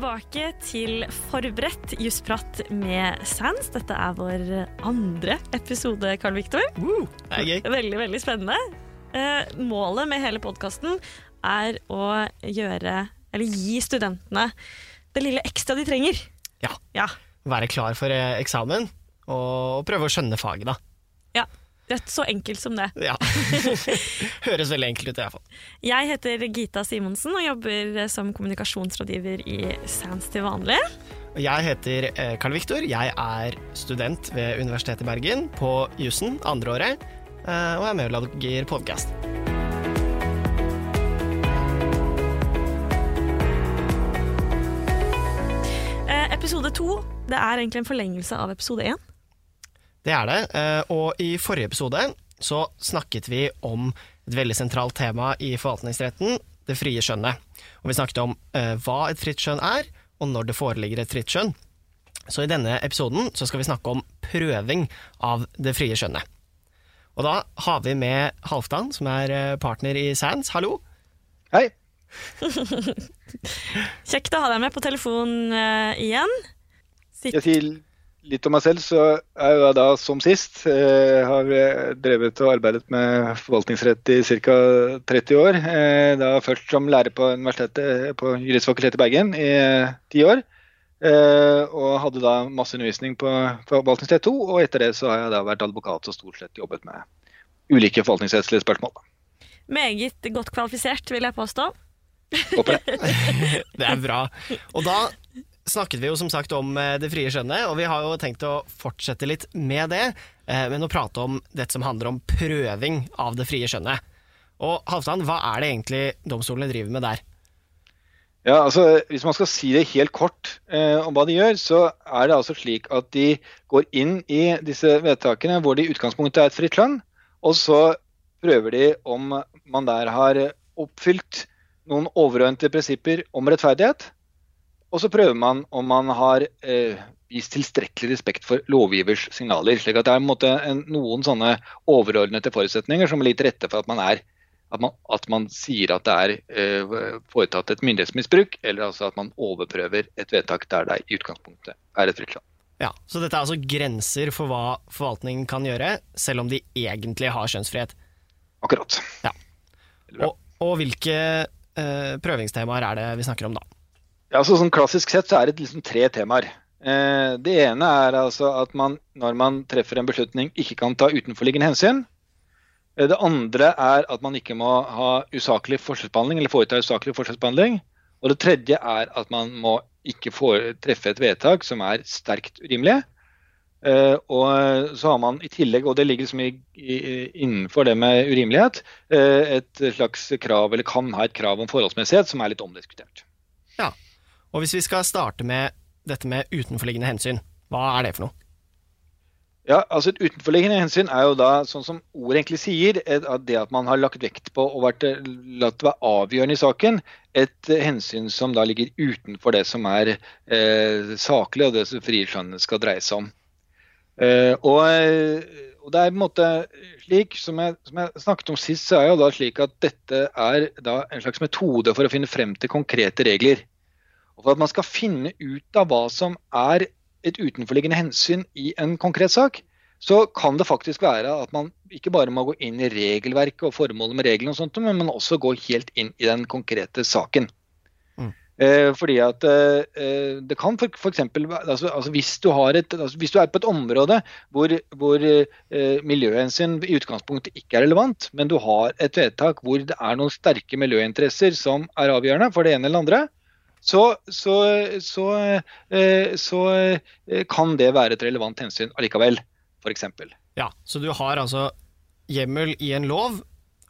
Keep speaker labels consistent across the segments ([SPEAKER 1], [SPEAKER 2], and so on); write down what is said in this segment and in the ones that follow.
[SPEAKER 1] tilbake til Forberedt jusprat med Sands. Dette er vår andre episode, Karl Viktor.
[SPEAKER 2] Uh, det er gøy.
[SPEAKER 1] Veldig, veldig spennende. Eh, målet med hele podkasten er å gjøre, eller gi studentene det lille ekstra de trenger.
[SPEAKER 2] Ja.
[SPEAKER 1] Ja.
[SPEAKER 2] Være klar for eh, eksamen og prøve å skjønne faget, da.
[SPEAKER 1] ja. Rett så enkelt som det.
[SPEAKER 2] Ja. Høres veldig enkelt ut, i hvert fall.
[SPEAKER 1] Jeg heter Gita Simonsen og jobber som kommunikasjonsrådgiver i Sands til vanlig.
[SPEAKER 2] Og Jeg heter eh, Karl Viktor. Jeg er student ved Universitetet i Bergen på jussen andreåret, eh, og er med og lager podkast.
[SPEAKER 1] Eh, episode to det er egentlig en forlengelse av episode én.
[SPEAKER 2] Det er det. eh, Og i forrige episode så snakket vi om et veldig sentralt tema i forvaltningsretten, det frie skjønnet. Og vi snakket om eh, hva et fritt skjønn er, og når det foreligger et fritt skjønn. Så i denne episoden så skal vi snakke om prøving av det frie skjønnet. Og da har vi med Halvdan, som er eh, partner i Sands. Hallo!
[SPEAKER 3] Hei.
[SPEAKER 1] Kjekt å ha deg med på telefon igjen. Sitt
[SPEAKER 3] Jeg sier litt om meg selv, så er jeg da som sist. eh, har eh, drevet og arbeidet med forvaltningsrett i ca. 30 år. Eh, da først som lærer på universitetet på Juristfakultetet i Bergen i eh, ti år. Eh, og hadde da masse undervisning på forvaltningsrett 2, og etter det så har jeg da vært advokat og stort sett jobbet med ulike forvaltningsrettslige spørsmål.
[SPEAKER 1] Meget godt kvalifisert, vil jeg påstå.
[SPEAKER 3] Håper det.
[SPEAKER 2] Det er bra. Og da snakket vi jo som sagt om eh, det frie skjønnet, og vi har jo tenkt å fortsette litt med det, eh, men å prate om dette som handler om prøving av det frie skjønnet. Og Halvdan, hva er det egentlig domstolene driver med der?
[SPEAKER 3] Ja, altså Hvis man skal si det helt kort eh, om hva de gjør, så er det altså slik at de går inn i disse vedtakene hvor det i utgangspunktet er et fritt land, og så prøver de om man der har oppfylt noen overordnede prinsipper om rettferdighet. Og så prøver man om man har eh, vist tilstrekkelig respekt for lovgivers signaler. slik at det er en måte en, noen sånne overordnede forutsetninger som ligger til rette for at man er at man, at man sier at det er eh, foretatt et myndighetsmisbruk, eller altså at man overprøver et vedtak der det i utgangspunktet er et fritt land.
[SPEAKER 2] Ja, Så dette er altså grenser for hva forvaltningen kan gjøre, selv om de egentlig har skjønnsfrihet.
[SPEAKER 3] Akkurat.
[SPEAKER 2] Ja. Og, og hvilke eh, prøvingstemaer er det vi snakker om da?
[SPEAKER 3] Ja, så sånn Klassisk sett så er det liksom tre temaer. Eh, det ene er altså at man når man treffer en beslutning, ikke kan ta utenforliggende hensyn. Eh, Det andre er at man ikke må ha usaklig forskjellsbehandling, eller foreta usaklig forskjellsbehandling. Og det tredje er at man må ikke fore- treffe et vedtak som er sterkt urimelig. Eh, og så har man i tillegg, og det ligger liksom i, i, innenfor det med urimelighet, eh, et slags krav, eller kan ha et krav om forholdsmessighet som er litt omdiskutert.
[SPEAKER 2] Og hvis vi skal starte med dette med utenforliggende hensyn, hva er det for noe?
[SPEAKER 3] Ja, altså Et utenforliggende hensyn er jo da, sånn som ordet egentlig sier, det at man har lagt vekt på og vært, latt det være avgjørende i saken. Et hensyn som da ligger utenfor det som er eh, saklig, og det som frie skjønnet skal dreie seg om. Eh, og, og det er på en måte slik, som jeg, som jeg snakket om sist, så er jo da slik at dette er da en slags metode for å finne frem til konkrete regler. Og for at man skal finne ut av hva som er et utenforliggende hensyn i en konkret sak, så kan det faktisk være at man ikke bare må gå inn i regelverket og formålet med reglene, og sånt, men man også gå helt inn i den konkrete saken.
[SPEAKER 2] Mm.
[SPEAKER 3] Eh, fordi at eh, det kan for, for eksempel, altså, altså hvis, du har et, altså hvis du er på et område hvor, hvor eh, miljøhensyn i utgangspunktet ikke er relevant, men du har et vedtak hvor det er noen sterke miljøinteresser som er avgjørende for det ene eller andre, så, så, så, eh, så eh, kan det være et relevant hensyn allikevel, f.eks.
[SPEAKER 2] Ja, så du har altså hjemmel i en lov,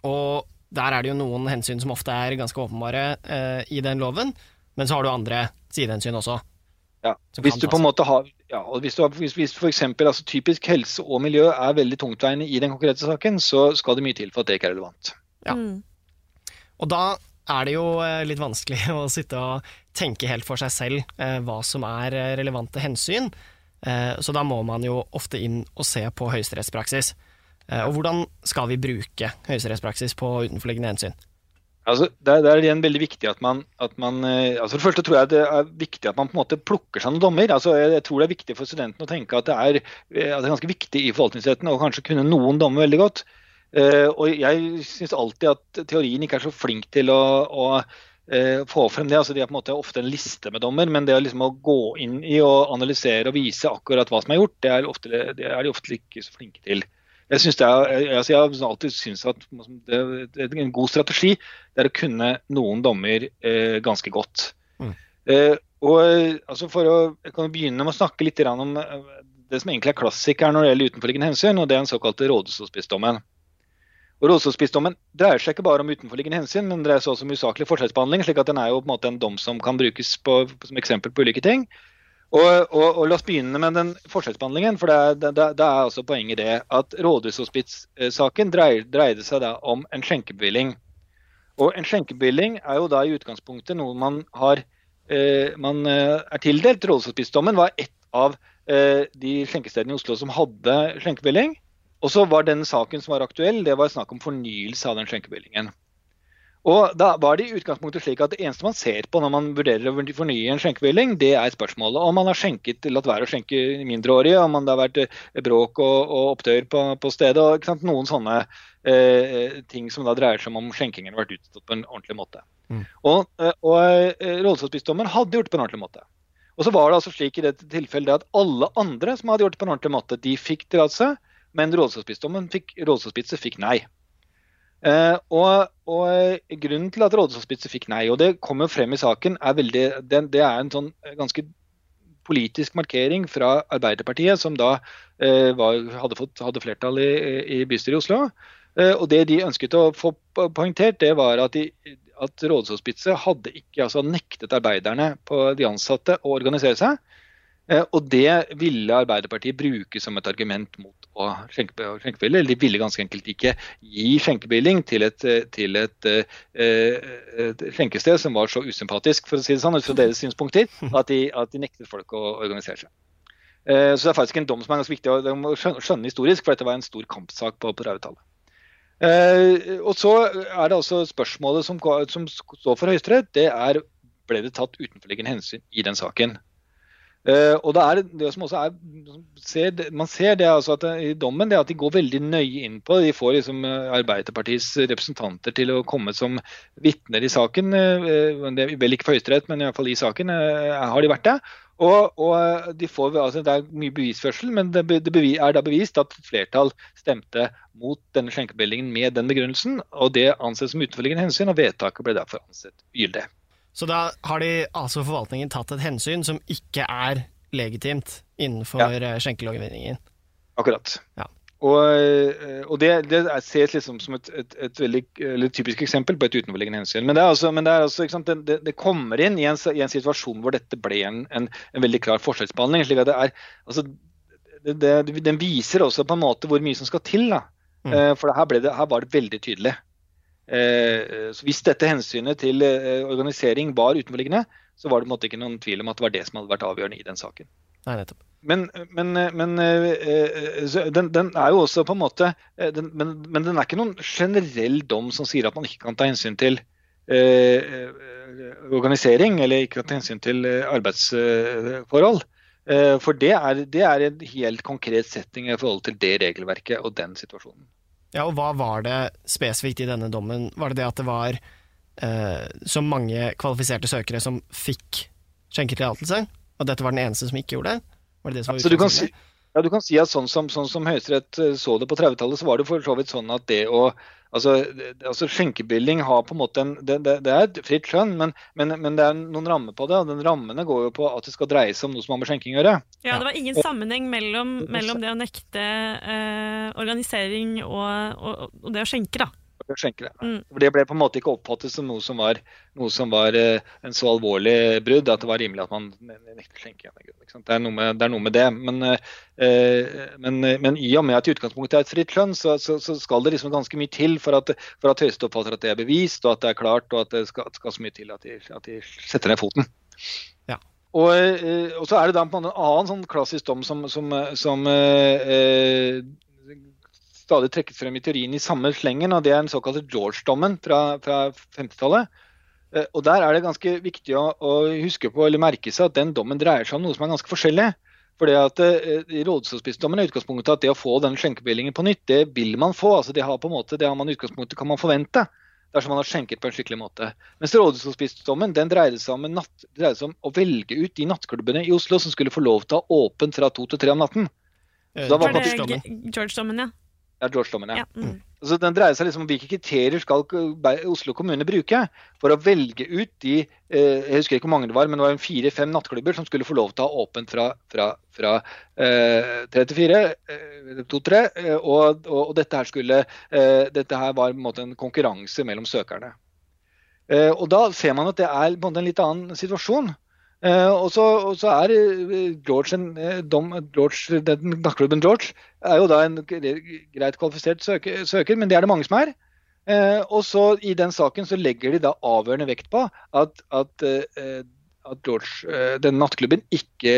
[SPEAKER 2] og der er det jo noen hensyn som ofte er ganske åpenbare eh, i den loven, men så har du andre sidehensyn også.
[SPEAKER 3] Ja. Hvis du på en måte har ja, og hvis, du hvis, hvis for eksempel, altså typisk helse og miljø er veldig tungtveiende i den konkrete saken, så skal det mye til for at det ikke er relevant.
[SPEAKER 2] Ja.
[SPEAKER 1] Mm.
[SPEAKER 2] Og da er det jo eh, litt vanskelig å sitte og tenke helt for seg selv eh, hva som er eh, relevante hensyn, så da må man jo ofte inn og se på høyesterettspraksis. Og hvordan skal vi bruke høyesterettspraksis på utenforliggende hensyn?
[SPEAKER 3] Altså, der er det igjen veldig viktig at man, at man altså For det første tror jeg det er viktig at man på en måte plukker seg noen dommer. Altså, jeg, tror det er viktig for studentene å tenke at det er, at det er ganske viktig i forvaltningsretten å kanskje kunne noen dommer veldig godt. Eh, og jeg syns alltid at teorien ikke er så flink til å, å eh, få frem det. altså De har på en måte ofte en liste med dommer, men det å, liksom å gå inn i og analysere og vise akkurat hva som er gjort, det er, ofte, det er de ofte ikke så flinke til. Jeg, synes er, altså jeg har alltid syntes at det, er en god strategi det er å kunne noen dommer eh, ganske godt. Mm. Eh, og altså for å, Jeg kan begynne med å snakke litt om eh, det som egentlig er klassikeren når det gjelder utenforliggende hensyn, og det er den såkalte rådhushospissdommen. Og Rådhushospissdommen dreier seg ikke bare om utenforliggende hensyn, men dreier seg også om usaklig forskjellsbehandling. slik at den er jo på en måte en dom som kan brukes på, som eksempel på ulike ting. Og, og, og, La oss begynne med den forskjellsbehandlingen. for Det, det, det er altså poenget det at Rådhushospits-saken dreide seg da om en skjenkebevilling. Og En skjenkebevilling er jo da i utgangspunktet noe man, har, eh, man eh, er tildelt. Rådhushospitsdommen var ett av eh, de skjenkestedene i Oslo som hadde skjenkebevilling. Og så var den saken som var aktuell, det var snakk om fornyelse av den skjenkebevillingen. Og da var det i utgangspunktet slik at Det eneste man ser på når man vurderer å fornye en skjenkebevilling, det er spørsmålet om man har skjenket, latt være å skjenke mindreårige, om det har vært eh, bråk og, og opptøyer på, på, stedet. og sant, Noen sånne eh, ting som da dreier seg om om skjenkingen har vært utstått på en ordentlig måte. Mm. Og, eh, og eh, hadde gjort det på en ordentlig måte. Og så var det altså slik i dette tilfellet at alle andre som hadde gjort det på en ordentlig måte, de fikk tillatelse, men Rådhushospitsdommen fikk, nei. Eh, og, og, Grunnen til at rådhushospitset fikk nei, og det kommer frem i saken, er veldig, det, det er en sånn ganske politisk markering fra Arbeiderpartiet, som da eh, var, hadde, fått, hadde, flertall i, i bystyret i Oslo. Eh, og Det de ønsket å få poengtert, det var at, de, at Rådhushospitset hadde ikke altså nektet arbeiderne på de ansatte å organisere seg. Eh, og det ville Arbeiderpartiet bruke som et argument mot å skjenke. Eller de ville ganske enkelt ikke gi skjenkebevilling til et, eh, til et, eh, et, skjenkested som var så usympatisk for å si det sånn, ut fra deres synspunkter, at de, at de nektet folk å organisere seg. Så det er faktisk en dom som er ganske viktig å skjønne historisk, for dette var en stor kampsak på, på 30-tallet. og så er det altså spørsmålet som, som står for Høyesterett, det er ble det tatt utenforliggende hensyn i den saken. Uh, og det, er, det som også er, ser, Man ser det altså at i dommen det at de går veldig nøye inn på det. De får liksom eh, Arbeiderpartiets representanter til å komme som vitner i saken. Uh, det er vel ikke for Høyesterett, men iallfall i saken uh, har de vært det. Og, og de får, altså Det er mye bevisførsel, men det, det er da bevist at flertall stemte mot denne skjenkebevillingen med den begrunnelsen. og Det anses som utenforliggende hensyn, og vedtaket ble derfor ansett gyldig.
[SPEAKER 2] Så da har de altså forvaltningen tatt et hensyn som ikke er legitimt innenfor ja. Eh, skjenkelovgivningen.
[SPEAKER 3] Akkurat. Ja. Og, eh, og, det, det ses liksom som et, et, et veldig typisk eksempel på et utenforliggende hensyn. Men det, altså, men det, altså, sant, det, kommer inn i en, i en, situasjon hvor dette ble en, en, en veldig klar forskjellsbehandling. slik at det er, altså, Den viser også på en måte hvor mye som skal til. da. Mm. Eh, for her, det, her var det veldig tydelig. Eh, så Hvis dette hensynet til eh, organisering var utenforliggende, så var det på en måte ikke noen tvil om at det var det som hadde vært avgjørende i den saken.
[SPEAKER 2] Nei, nettopp.
[SPEAKER 3] Men, men, men den, den, er jo også på en måte den, men, men, den er ikke noen generell dom som sier at man ikke kan ta hensyn til eh, organisering, eller ikke kan ta hensyn til arbeidsforhold. Eh, for det er, det er en helt konkret setting i forhold til det regelverket og den situasjonen.
[SPEAKER 2] Ja, og hva var det spesifikt i denne dommen? Var det det at det var eh, så mange kvalifiserte søkere som fikk skjenketillatelse, og dette var den eneste som ikke gjorde det? Var det det som var
[SPEAKER 3] ja, du kan, si, ja, du kan si at sånn som, sånn som Høyesterett eh, så det på 30-tallet, så var det for så vidt sånn at det å Altså, altså Skjenkebilling har på en måte en, det, det, det er et fritt skjønn, men, men, men, det er noen rammer på det. og den Rammene går jo på at det skal dreie seg om noe som har med skjenking å gjøre.
[SPEAKER 1] Ja, Det var ingen sammenheng mellom, mellom, det å nekte eh, organisering og, og, og, det å skjenke, da
[SPEAKER 3] å skjenke det. Mm. Det ble på en måte ikke oppfattet som noe som var, noe som var uh, en så alvorlig brudd at det var rimelig at man nekter skjenke. Det er, med, det er noe med det. Men, uh, men, men, i og med at i utgangspunktet er et fritt skjønn, så, så, så, skal det liksom ganske mye til for at, for at Høyesterett oppfatter at det er bevist, og at det er klart, og at det skal, skal så mye til at de, at de setter ned foten. Ja. Og, og, så er det da en annen sånn klassisk dom som, som, som eh, stadig trekkes frem i teorien i samme slengen, og det er den såkalte George-dommen fra, fra 50-tallet. Eh, og Der er det ganske viktig å, å, huske på eller merke seg at den dommen dreier seg om noe som er ganske forskjellig. Fordi at I rådhushospitsdommen er utgangspunktet at det å få den skjenkebevillingen på nytt, det vil man få. altså Det har på en måte, det har man utgangspunktet kan man forvente dersom man har skjenket på en skikkelig måte. Mens rådhushospitsdommen den dreide seg, om natt, dreide seg om å velge ut de nattklubbene i Oslo som skulle få lov til å ha åpent fra to til tre om natten.
[SPEAKER 1] Så da var, var det George-dommen, ja.
[SPEAKER 3] Ja, George Lommen, ja.
[SPEAKER 1] ja mm.
[SPEAKER 3] Altså, den dreier seg liksom om hvilke kriterier skal Oslo kommune bruke for å velge ut de eh, jeg husker ikke hvor mange det var, men det var fire-fem nattklubber som skulle få lov til å ha åpent fra, fra, fra eh, tre til fire, eh, to-tre. Eh, og, og, og, dette her skulle eh, dette her var en, måte, en konkurranse mellom søkerne. Eh, og Da ser man at det er en, en litt annen situasjon. Uh, og, så, er eh, George, en, eh, dom, George den nattklubben George er jo da en greit kvalifisert søker, søker men det er det mange som er. Uh, og så I den saken så legger de da avgjørende vekt på at, at, uh, at George, den nattklubben ikke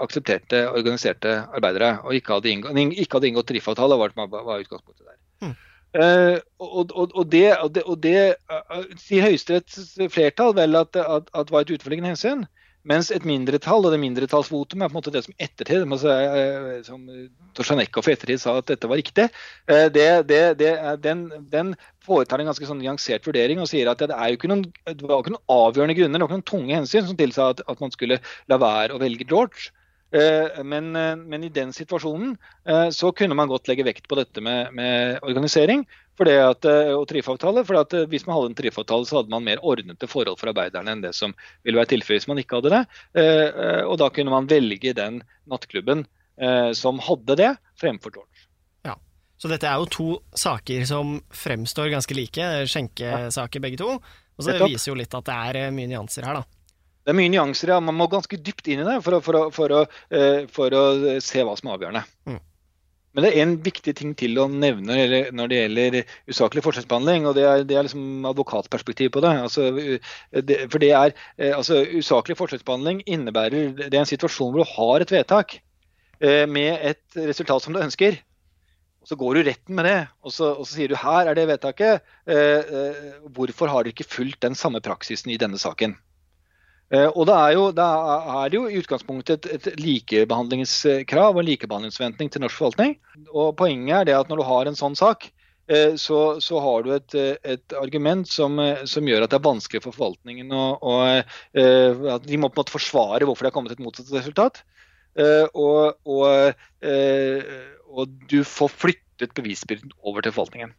[SPEAKER 3] aksepterte organiserte arbeidere og ikke hadde inngått, ikke hadde inngått tariffavtale. var, var utgangspunktet der. Mm. Og, og, og, det, og det sier Høyesteretts flertall vel at, at, at var et utenforliggende hensyn. Mens et mindretall, og det mindretallsvotum er på en måte det som ettertid altså, som Tosjanekov i ettertid sa at dette var riktig, eh, det, det, det, den, den, foretar en ganske sånn nyansert vurdering og sier at det, er jo ikke noen, var ikke noen avgjørende grunner, det var ikke noen tunge hensyn som tilsa at, at man skulle la være å velge George. Eh, men, men, i den situasjonen så kunne man godt legge vekt på dette med, med organisering det at, eh, og tariffavtale. For at eh, hvis man hadde en tariffavtale, så hadde man mer ordnete forhold for arbeiderne enn det som ville være tilfellet hvis man ikke hadde det. Eh, og da kunne man velge den nattklubben som hadde det, fremfor Torch.
[SPEAKER 2] Ja, Så dette er jo to saker som fremstår ganske like, skjenkesaker begge to. Og så det viser jo litt at det er mye nyanser her, da.
[SPEAKER 3] Det er mye nyanser, ja. Man må ganske dypt inn i det for å, for å, for å, for å se hva som er avgjørende. Mm. Men det er en viktig ting til å nevne når det gjelder usaklig forskjellsbehandling. og Det er, det er liksom advokatperspektiv på det. Altså, det for det er, eh, altså, Usaklig forskjellsbehandling innebærer det er en situasjon hvor du har et vedtak eh, med et resultat som du ønsker. og Så går du retten med det, og så, og så sier du her er det vedtaket. Eh, eh, hvorfor har du ikke fulgt den samme praksisen i denne saken? Eh, og da er, jo, det er det jo i utgangspunktet et, et likebehandlingskrav og en likebehandlingsforventning til norsk forvaltning. Og Poenget er det at når du har en sånn sak, eh, så, så har du et, et argument som, som, gjør at det er vanskelig for forvaltningen å eh, at De må på en måte forsvare hvorfor de har kommet til et motsatt resultat. Og, og, og du får flyttet bevisbyrden over til forvaltningen.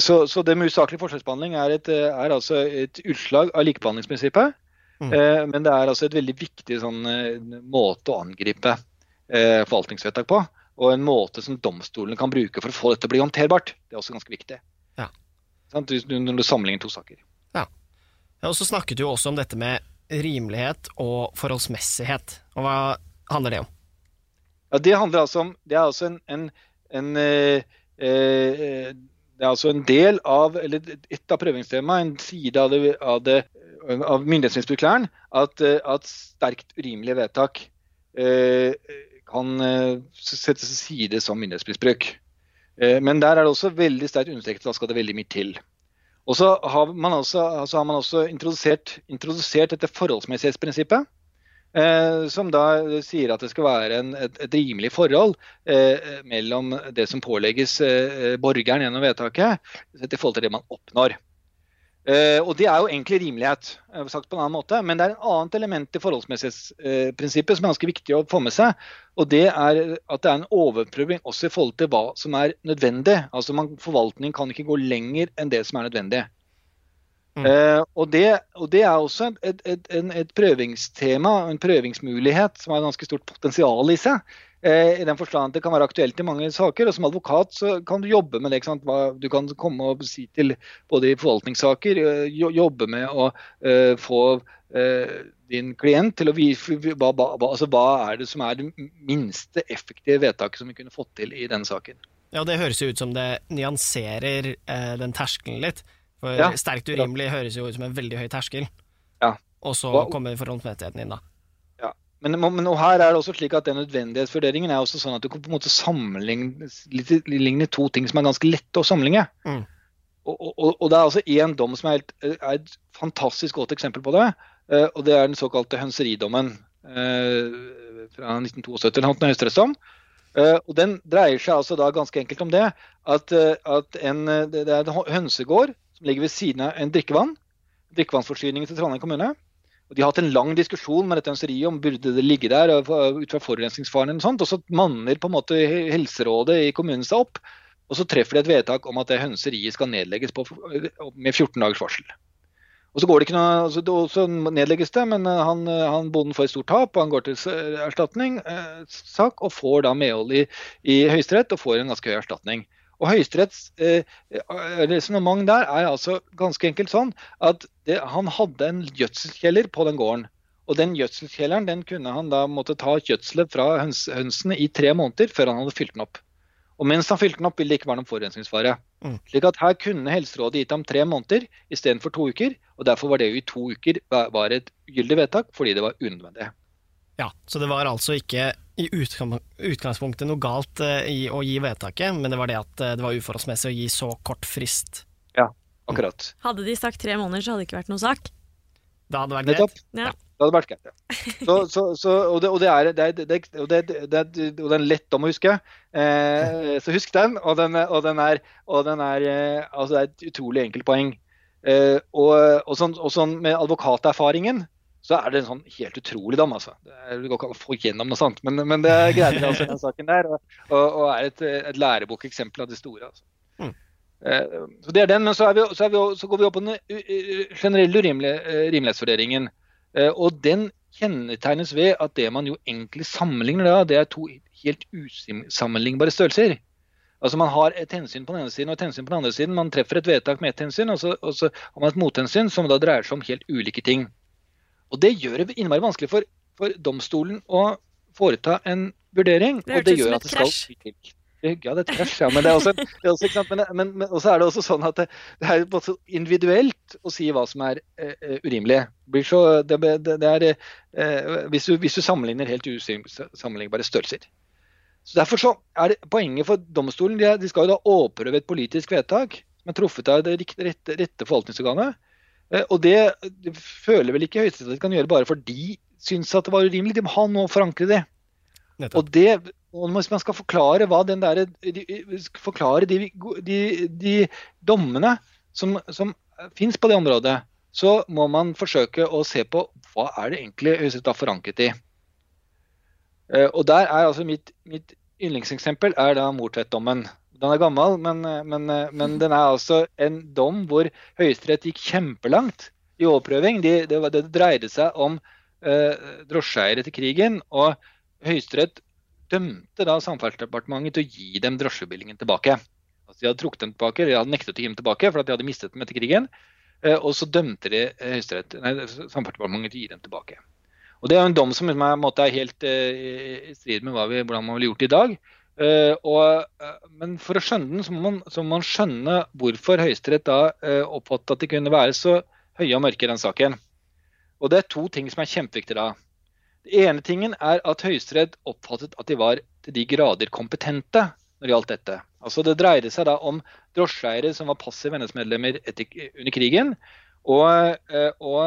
[SPEAKER 3] Så, så det med usaklig forskjellsbehandling er, et, er altså et utslag av likebehandlingsprinsippet. Mm. Eh, men det er altså et veldig viktig sånn, eh, måte å angripe eh, forvaltningsvedtak på. Og en måte som domstolene kan bruke for å få dette til å bli håndterbart. Det er også ganske viktig. Ja. Sånn, Når du sammenligner to saker.
[SPEAKER 2] Ja. ja. Og så snakket du også om dette med rimelighet og forholdsmessighet. Og hva handler det om?
[SPEAKER 3] Ja, Det handler altså om Det er altså en, en, en eh, eh, det er altså en del av, eller et av prøvingstemaet, en side av det, av det av myndighetsmisbrukeren at, eh, at, sterkt urimelige vedtak eh, kan eh, settes til side som myndighetsmisbruk. Eh, men der er det også veldig sterkt understreket at da skal det veldig mye til. Og så har man også, altså har man også introdusert, introdusert dette forholdsmessighetsprinsippet. Eh, som da sier at det skal være en, et, et, rimelig forhold eh, mellom det som pålegges eh, borgeren gjennom vedtaket, i forhold til det man oppnår. Uh, og Det er jo egentlig rimelighet, eh, sagt på en annen måte. Men det er et annet element i forholdsmessighetsprinsippet som er ganske viktig å få med seg. Og det er at det er en overprøving også i forhold til hva som er nødvendig. Altså man, Forvaltning kan ikke gå lenger enn det som er nødvendig. Mm. Uh, og, det, og, det, er også et, et, et, et prøvingstema, en prøvingsmulighet, som har et ganske stort potensial i seg. Eh, I den forstand at det kan være aktuelt i mange saker. og Som advokat så kan du jobbe med det. du kan komme og si til både i forvaltningssaker, eh, jobbe med å uh, få uh, din klient til å vise hva, hva, altså, hva er det som er det minste effektive vedtaket som vi kunne fått til i denne saken.
[SPEAKER 2] Ja, Det høres jo ut som det nyanserer eh, den terskelen litt. For ja. sterkt urimelig høres jo ut som en veldig høy terskel. Ja. Og så kommer forholdsmessigheten inn, da.
[SPEAKER 3] men, men og her er det også slik at den nødvendighetsvurderingen er også sånn at du kan på en måte sammenligne to ting som er ganske lette å sammenligne.
[SPEAKER 2] Mm.
[SPEAKER 3] Og, og, og, det er altså én dom som er, helt, er, et fantastisk godt eksempel på det. Eh, og det er den såkalte hønseridommen eh, fra 1972, eller noe høyesterettsdom. Uh, og Den dreier seg altså da ganske enkelt om det at, uh, at en, det er en hønsegård som ligger ved siden av en drikkevann. Drikkevannsforsyningen til Trondheim kommune. Og De har hatt en lang diskusjon med dette hønseriet om burde det ligge der ut fra forurensningsfaren. Og sånt, og så manner på en måte helserådet i kommunen seg opp, og så treffer de et vedtak om at det hønseriet skal nedlegges på, med 14 dagers varsel. Og Så det noe, så, så nedlegges det, men han, han bonden får et stort tap. og Han går til erstatning, eh, sak, og får da medhold i, i Høyesterett og får en ganske høy erstatning. Og Høyesteretts eh, resonnement der er altså ganske enkelt sånn at det, han hadde en gjødselkjeller på den gården. Og den gjødselkjelleren den kunne han da måtte ta gjødselet fra høns, hønsene i tre måneder før han hadde fylt den opp. Og mens han fylte den opp, ville det ikke være noen forurensningsfare. Mm. Slik at her kunne Helserådet gitt ham tre måneder istedenfor to uker. Og derfor var det jo i to uker var et gyldig vedtak, fordi det var unødvendig.
[SPEAKER 2] Ja, Så det var altså ikke i utgangspunktet noe galt eh, i å gi vedtaket, men det var det at eh, det var uforholdsmessig å gi så kort frist.
[SPEAKER 3] Ja, akkurat.
[SPEAKER 1] Mm. Hadde de sagt tre måneder, så hadde det ikke vært noe sak?
[SPEAKER 2] Det hadde vært greit.
[SPEAKER 1] Ja.
[SPEAKER 3] Det hadde vært greit, ja. Så, så, så, og, det, og, det er, det, og det, er lett om å huske. Eh, så husk den. Og den, og den er, og den er eh, altså Det er et utrolig enkelt poeng. Eh, og, og, sånn, og sånn med advokaterfaringen så er det en sånn helt utrolig dam. altså. Det går ikke an å få gjennom noe sånt, men, men det greide vi altså den saken der. Og, og, er et, et lærebokeksempel av det store. altså. Mm. Eh, så det er den, Men så, vi, så, vi, så går vi opp på den generelle rimelighetsvurderingen. Eh, og den kjennetegnes ved at det man jo egentlig sammenligner da, det er to helt usammenlignbare størrelser. Altså Man har et hensyn på den ene siden og et hensyn på den andre siden. Man treffer et vedtak med et hensyn, og så, og så har man et mothensyn som da dreier seg om helt ulike ting. Og Det gjør det innmari vanskelig for, for domstolen å foreta en vurdering.
[SPEAKER 1] Det gjør at det skal...
[SPEAKER 3] Ja, det er krasj, ja. Men, det er også, det er også, men, men, men også er det også sånn at det, det er både individuelt å si hva som er uh, urimelig. Så, det, det er, uh, hvis, du, hvis, du, sammenligner helt usammenlignbare størrelser. Så Derfor så er det poenget for domstolen de, de skal jo da overprøve et politisk vedtak som er truffet av det rette, rette forvaltningsorganet. Eh, og det, det føler vel ikke Høyesterett kan gjøre bare fordi de syns at det var urimelig. De må ha noe å forankre det. Og det, hvis man skal forklare der, de, forklare de, de, de dommene som, som fins på det området, så må man forsøke å se på hva er det egentlig Høyesterett har forankret i. Eh, og der er altså mitt, mitt yndlingseksempel er da Mortvedt-dommen. Den er gammel, men, men, men, den er altså en dom hvor Høyesterett gikk kjempelangt i overprøving. Det, det, det dreide seg om eh, drosjeeiere til krigen. og Høyesterett dømte da Samferdselsdepartementet til å gi dem drosjebillingen tilbake. Altså De hadde trukket dem tilbake, de hadde nektet å gi dem tilbake for de hadde mistet dem etter krigen. Eh, og så dømte de Høyesterett, nei, Samferdselsdepartementet til å gi dem tilbake. Og Det er en dom som er, er helt eh, i strid med vi, hvordan man ville gjort det i dag. Uh, og, uh, men for å skjønne den, så må man, så må man skjønne hvorfor Høyesterett da uh, oppfattet at det kunne være så høye og mørke i den saken. Og Det er to ting som er kjempeviktige da. Det ene tingen er at Høyesterett oppfattet at de var til de grader kompetente når det gjaldt dette. Altså Det dreide seg da om drosjeeiere som var passive NS-medlemmer under krigen. Og, og,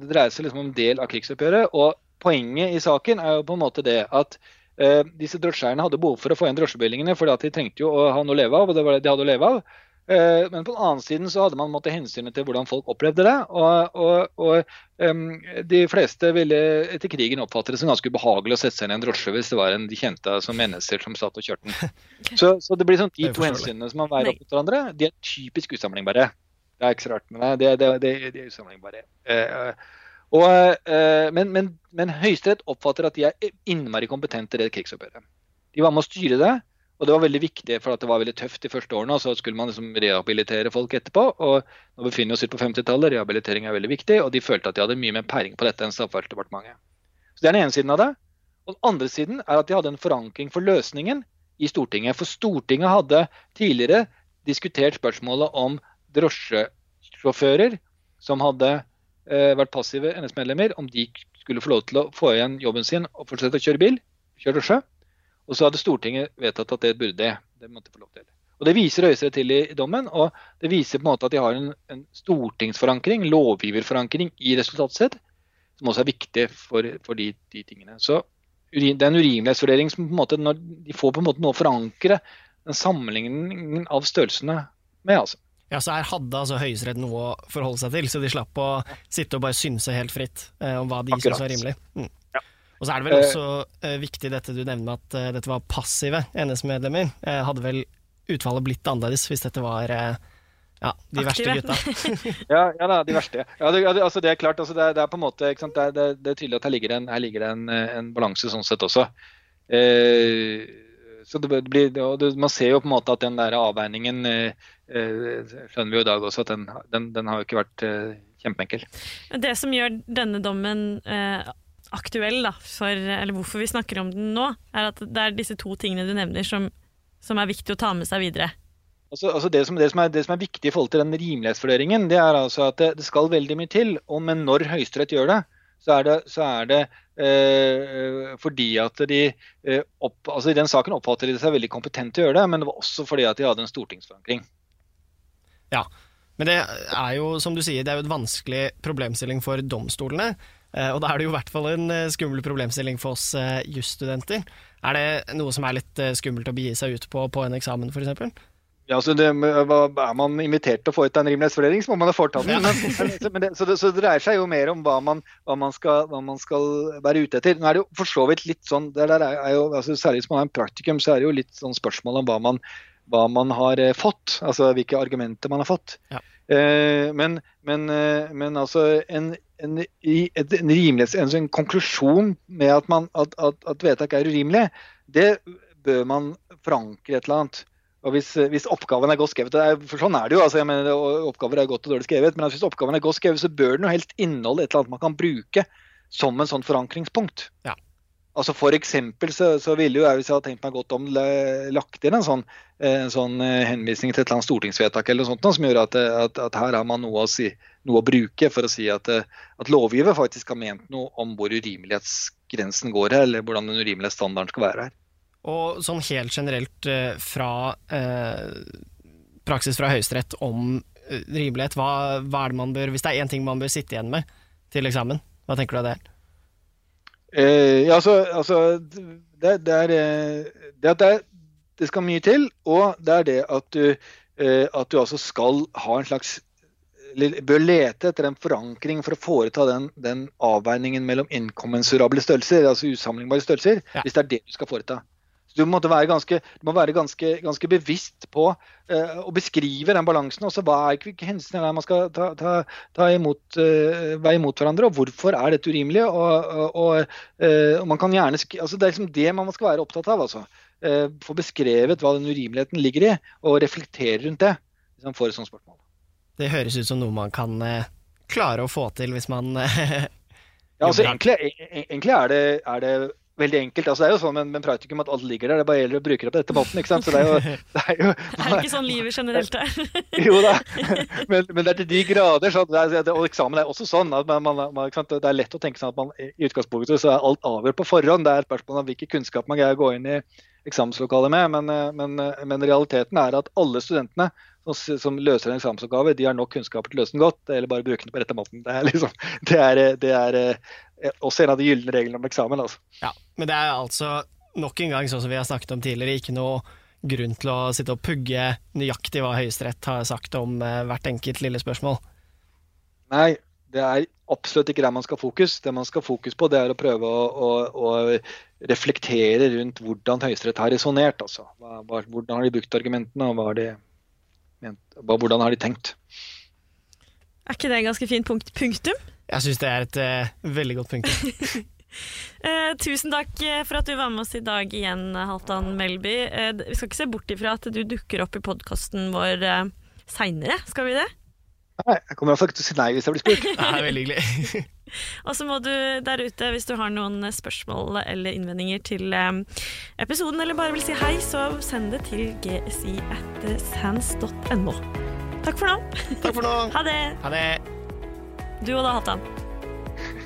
[SPEAKER 3] det dreide seg liksom om del av krigsoppgjøret. Og poenget i saken er jo på en måte det at Eh, disse drosjeeierne hadde behov for å få igjen drosjebevillingene fordi at de trengte jo å ha noe å leve av. og det var det de hadde å leve av. Eh, men på den annen side så hadde man måttet hensynet til hvordan folk opplevde det. Og, og, og um, de fleste ville etter krigen oppfatte det som ganske ubehagelig å sette seg inn i en drosje hvis det var en de kjente som mennesker som satt og kjørte den. Så, så det blir sånn de to hensynene som man veier opp mot hverandre, de er typisk usammenlignbare. Det er ikke så rart, med det, det, det, de er usammenlignbare. Uh, og, eh, men, men, men Høyesterett oppfatter at de er innmari kompetente i det krigsoppgjøret. De var med å styre det, og det var veldig viktig for det var veldig tøft de første årene. og Så skulle man liksom rehabilitere folk etterpå. og Nå befinner vi oss på 50-tallet, rehabilitering er veldig viktig, og de følte at de hadde mye mer peiling på dette enn Strafferdsdepartementet. Så Det er den ene siden av det. Og Den andre siden er at de hadde en forankring for løsningen i Stortinget. For Stortinget hadde tidligere diskutert spørsmålet om drosjesjåfører som hadde vært passive NS-medlemmer, om de skulle få lov til å få igjen jobben sin og fortsette å kjøre bil, kjøre drosje. Og så hadde Stortinget vedtatt at det burde det. Det måtte få lov til. Og Det viser Høyesterett til i, dommen, og det viser på en måte at de har en, en stortingsforankring, lovgiverforankring i resultatet sitt, som også er viktig for, for de, de, tingene. Så det er en urimelighetsvurdering som på en måte, når de får på en måte noe å forankre den sammenligningen av størrelsene med. altså.
[SPEAKER 2] Ja, så her hadde altså Høyesterett noe å forholde seg til, så de slapp å sitte og bare synse helt fritt eh, om hva de syntes var rimelig. Mm.
[SPEAKER 3] Ja.
[SPEAKER 2] Og så er det vel
[SPEAKER 3] Eh,
[SPEAKER 2] også eh, viktig dette du nevner med at eh, dette var passive NS-medlemmer. Eh, hadde vel utfallet blitt annerledes hvis dette var eh, ja, de verste gutta.
[SPEAKER 3] Ja, ja da, de verste. Ja, det, altså, det er klart, altså, det, er, det er på en måte, ikke sant? Det, er, det, er- det er tydelig at her ligger det en, en balanse sånn sett også. Eh, så det blir, det, Man ser jo på en måte at den der avveiningen eh, eh, skjønner vi jo i dag også at den, den, den har jo ikke vært eh, kjempeenkel.
[SPEAKER 1] Det som gjør denne dommen eh, aktuell, da, for, eller hvorfor vi snakker om den nå, er at det er disse to tingene du nevner som, som er viktig å ta med seg videre.
[SPEAKER 3] Altså, altså det, som, det, som er, det som er viktig i forhold til den rimelighetsvurderingen, det er altså at det, det skal veldig mye til. Og men når Høyesterett gjør det, så er det, så er det eh, fordi at de eh, opp, altså I den saken oppfatter de seg veldig kompetente til å gjøre det, men det var også fordi at de hadde en stortingsforankring.
[SPEAKER 2] Ja, men det er jo, som du sier, det er jo et vanskelig problemstilling for domstolene. eh, Og da er det jo i hvert fall en eh, skummel problemstilling for oss eh, jusstudenter. Er det noe som er litt skummelt å begi seg ut på på en eksamen, f.eks.?
[SPEAKER 3] Ja, altså det, Er man invitert til å få ut en rimelighetsvurdering, så må man ha foretatt den. Men det, så, det, så det dreier seg jo mer om hva man, hva man, skal, hva man skal være ute etter. Nå er det jo for så vidt litt sånn, det er, er jo, altså Særlig hvis man har en praktikum, så er det jo litt sånn spørsmål om hva man, hva man har eh, fått. Altså hvilke argumenter man har fått.
[SPEAKER 2] Ja.
[SPEAKER 3] Eh, men, men, eh, men altså en, en, en, en en, sånn konklusjon med at, man, at, at, at vedtak er urimelig, det bør man forankre et eller annet. Og hvis, hvis oppgaven er godt skrevet, for sånn er det jo, altså jeg mener, oppgaver er godt og dårlig skrevet, men altså hvis oppgaven er godt skrevet, så bør den jo helst inneholde et eller annet man kan bruke som en sånn forankringspunkt.
[SPEAKER 2] Ja.
[SPEAKER 3] Altså For eksempel så, så ville jo jeg, hvis jeg hadde tenkt meg godt om, lagt inn en sånn, eh, en sånn eh, henvisning til et eller annet stortingsvedtak eller noe sånt, som gjør at, eh, at, at her har man noe å, si, noe å bruke for å si at, eh, at lovgiver faktisk har ment noe om hvor urimelighetsgrensen går her, eller hvordan den urimelige skal være her.
[SPEAKER 2] Og sånn helt generelt eh, fra eh, praksis fra Høyesterett om eh, rimelighet, hva, hva er det man bør Hvis det er én ting man bør sitte igjen med til eksamen, hva tenker du av det?
[SPEAKER 3] Eh, ja, altså, altså det, det er det at det, er, det skal mye til, og det er det at du, at du altså skal ha en slags bør lete etter en forankring for å foreta den, den avveiningen mellom inkommensurable størrelser, altså usammenlignbare størrelser,
[SPEAKER 2] Ja.
[SPEAKER 3] hvis det er det du skal foreta. Så Du, måtte være ganske, du må være ganske, ganske bevisst på eh, å beskrive den balansen. Også hva er hvilke hensyn er man skal ta, ta, ta imot, uh, veie imot hverandre, og hvorfor er dette urimelig? Og, og, eh, og man kan gjerne, altså Det er liksom det man skal være opptatt av. altså. Eh, Få beskrevet hva den urimeligheten ligger i, og reflektere rundt det. Hvis man får et sånt spørsmål.
[SPEAKER 2] Det høres ut som noe man kan eh, klare å få til hvis man eh,
[SPEAKER 3] Ja, altså egentlig, e- egentlig er, det, er det veldig enkelt. Altså, det er jo sånn med, med praktikum at alt ligger der. Det bare gjelder å bruke det på etter måten. ikke sant? Så det er jo, det er jo
[SPEAKER 1] Er ikke sånn livet generelt er?
[SPEAKER 3] Jo da, men, men det er til de grader. Så det er, og eksamen er også sånn. at man, man? Det er lett å tenke sånn at man i utgangspunktet så er alt avgjort på forhånd. Det er et spørsmål om hvilken kunnskap man greier å gå inn i eksamenslokalet med. Men, eh, men, eh, men realiteten er at alle studentene som, løser en eksamensoppgave, de har nok kunnskaper til å løse den godt. Eller bare bruke den på rette måten. Det er, liksom, det er, det er eh, også en av de gylne reglene om eksamen. altså.
[SPEAKER 2] Ja, men det er altså nok en gang, sånn som vi har snakket om tidligere, ikke noe grunn til å sitte og pugge nøyaktig hva Høyesterett har sagt om eh, hvert enkelt lille spørsmål.
[SPEAKER 3] Nei, det er absolutt ikke der man skal fokus. Det man skal fokus på, det er å prøve å, å, å reflektere rundt hvordan Høyesterett har resonnert. Altså. Hvordan har de brukt argumentene, og hva har de ment, hva, hvordan har de tenkt.
[SPEAKER 1] Er ikke det en ganske fint punkt, punktum?
[SPEAKER 2] Jeg syns det er et uh, veldig godt punktum.
[SPEAKER 1] Eh, tusen takk eh, for at du var med oss i dag igjen, Halvdan Melby. Eh, vi skal ikke se bort ifra at du dukker opp i podkasten vår eh, seinere, skal vi det?
[SPEAKER 3] Nei, jeg kommer iallfall ikke til å si nei hvis jeg blir spurt.
[SPEAKER 2] Det er veldig hyggelig.
[SPEAKER 1] Og så må du der ute, hvis du har noen spørsmål eller innvendinger til eh, episoden, eller bare vil si hei, så send det til gsi at sans.no. Takk for nå.
[SPEAKER 2] Takk for nå.
[SPEAKER 1] Ha det.
[SPEAKER 2] Ha det.
[SPEAKER 1] Du og da, Hattan.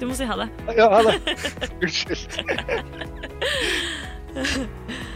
[SPEAKER 1] Du må si ha det.
[SPEAKER 3] Ja, ha det. Unnskyld.